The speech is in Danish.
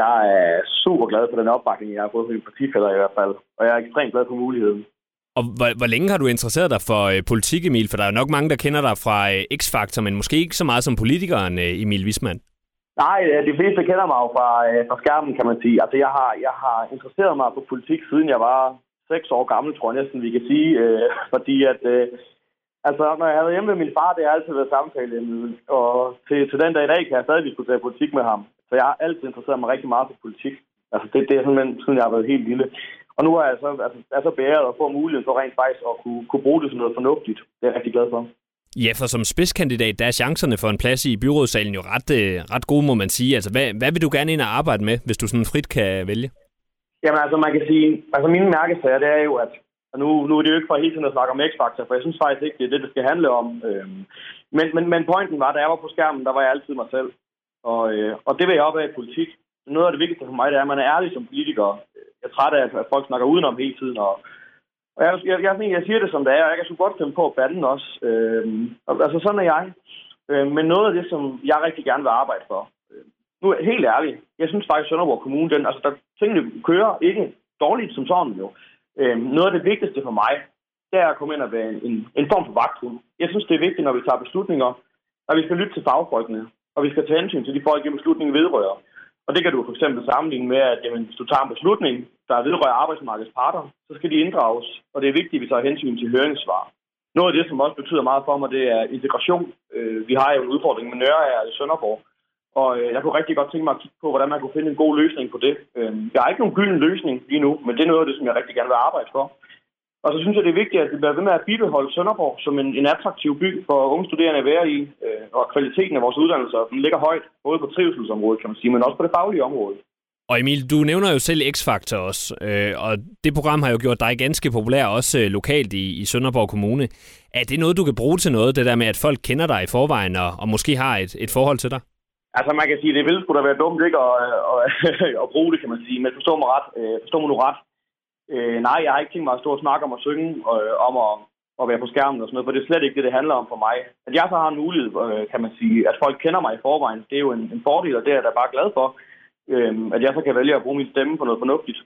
jeg er super glad for den opbakning, jeg har fået fra mine partifælder i hvert fald. Og jeg er ekstremt glad for muligheden. Og hvor, hvor længe har du interesseret dig for øh, politik, Emil? For der er jo nok mange, der kender dig fra øh, X-Factor, men måske ikke så meget som politikeren øh, Emil Wisman. Nej, øh, de fleste kender mig jo fra, øh, fra skærmen, kan man sige. Altså, jeg har, jeg har interesseret mig for politik, siden jeg var seks år gammel, tror jeg næsten, vi kan sige. Øh, fordi at, øh, altså, når jeg havde hjemme med min far, det har altid været samtale. Og til, til den dag i dag kan jeg stadig diskutere politik med ham. Så jeg har altid interesseret mig rigtig meget for politik. Altså, det, det er simpelthen, siden jeg har været helt lille. Og nu er jeg så, altså, er så bæret at få muligheden for rent faktisk at kunne, kunne bruge det som noget fornuftigt. Det er jeg rigtig glad for. Ja, for som spidskandidat, der er chancerne for en plads i byrådssalen jo ret, øh, ret gode, må man sige. Altså, hvad, hvad vil du gerne ind og arbejde med, hvis du sådan frit kan vælge? Jamen altså, man kan sige, altså mine mærkesager, det er jo, at og nu, nu er det jo ikke for hele tiden at snakke om X-Factor, for jeg synes faktisk ikke, det er det, det skal handle om. Øhm, men, men, men pointen var, da jeg var på skærmen, der var jeg altid mig selv. Og, øh, og det vil jeg op af i politik. Noget af det vigtigste for mig, det er, at man er ærlig som politiker. Jeg er træt af, at folk snakker udenom hele tiden, og og jeg, jeg, jeg, jeg siger det som det er, og jeg kan så godt finde på at bande også. Øhm, altså sådan er jeg. Øhm, men noget af det, som jeg rigtig gerne vil arbejde for, øh, nu helt ærligt, jeg synes faktisk, at Sønderborg Kommune, den, altså der, tingene kører ikke dårligt som sådan jo. Øh, noget af det vigtigste for mig, det er at komme ind og være en, en, en form for vagthund. Jeg synes, det er vigtigt, når vi tager beslutninger, at vi skal lytte til fagfolkene, og vi skal tage hensyn til de folk, der beslutningen vedrører. Og det kan du for eksempel sammenligne med, at jamen, hvis du tager en beslutning, der vedrører arbejdsmarkedets parter, så skal de inddrages, og det er vigtigt, at vi tager hensyn til høringssvar. Noget af det, som også betyder meget for mig, det er integration. Øh, vi har jo en udfordring med Nørre i Sønderborg, og øh, jeg kunne rigtig godt tænke mig at kigge på, hvordan man kunne finde en god løsning på det. Øh, jeg har ikke nogen gylden løsning lige nu, men det er noget af det, som jeg rigtig gerne vil arbejde for. Og så synes jeg, det er vigtigt, at vi bliver ved med at bibeholde Sønderborg som en, en attraktiv by for unge studerende at være i, øh, og kvaliteten af vores uddannelser den ligger højt, både på trivselsområdet, kan man sige, men også på det faglige område. Og Emil, du nævner jo selv X-Factor også, øh, og det program har jo gjort dig ganske populær også øh, lokalt i, i Sønderborg Kommune. Er det noget, du kan bruge til noget, det der med, at folk kender dig i forvejen og, og måske har et, et forhold til dig? Altså man kan sige, det vil sgu da være dumt ikke at, at, at, bruge det, kan man sige. Men forstå mig, ret, øh, forstå mig nu ret. Øh, nej, jeg har ikke tænkt mig at stå og snakke om at synge, og, om at, at være på skærmen og sådan noget, for det er slet ikke det, det handler om for mig. At jeg så har en mulighed, øh, kan man sige, at folk kender mig i forvejen, det er jo en, en fordel, og det er jeg da bare glad for. Øh, at jeg så kan vælge at bruge min stemme på noget fornuftigt.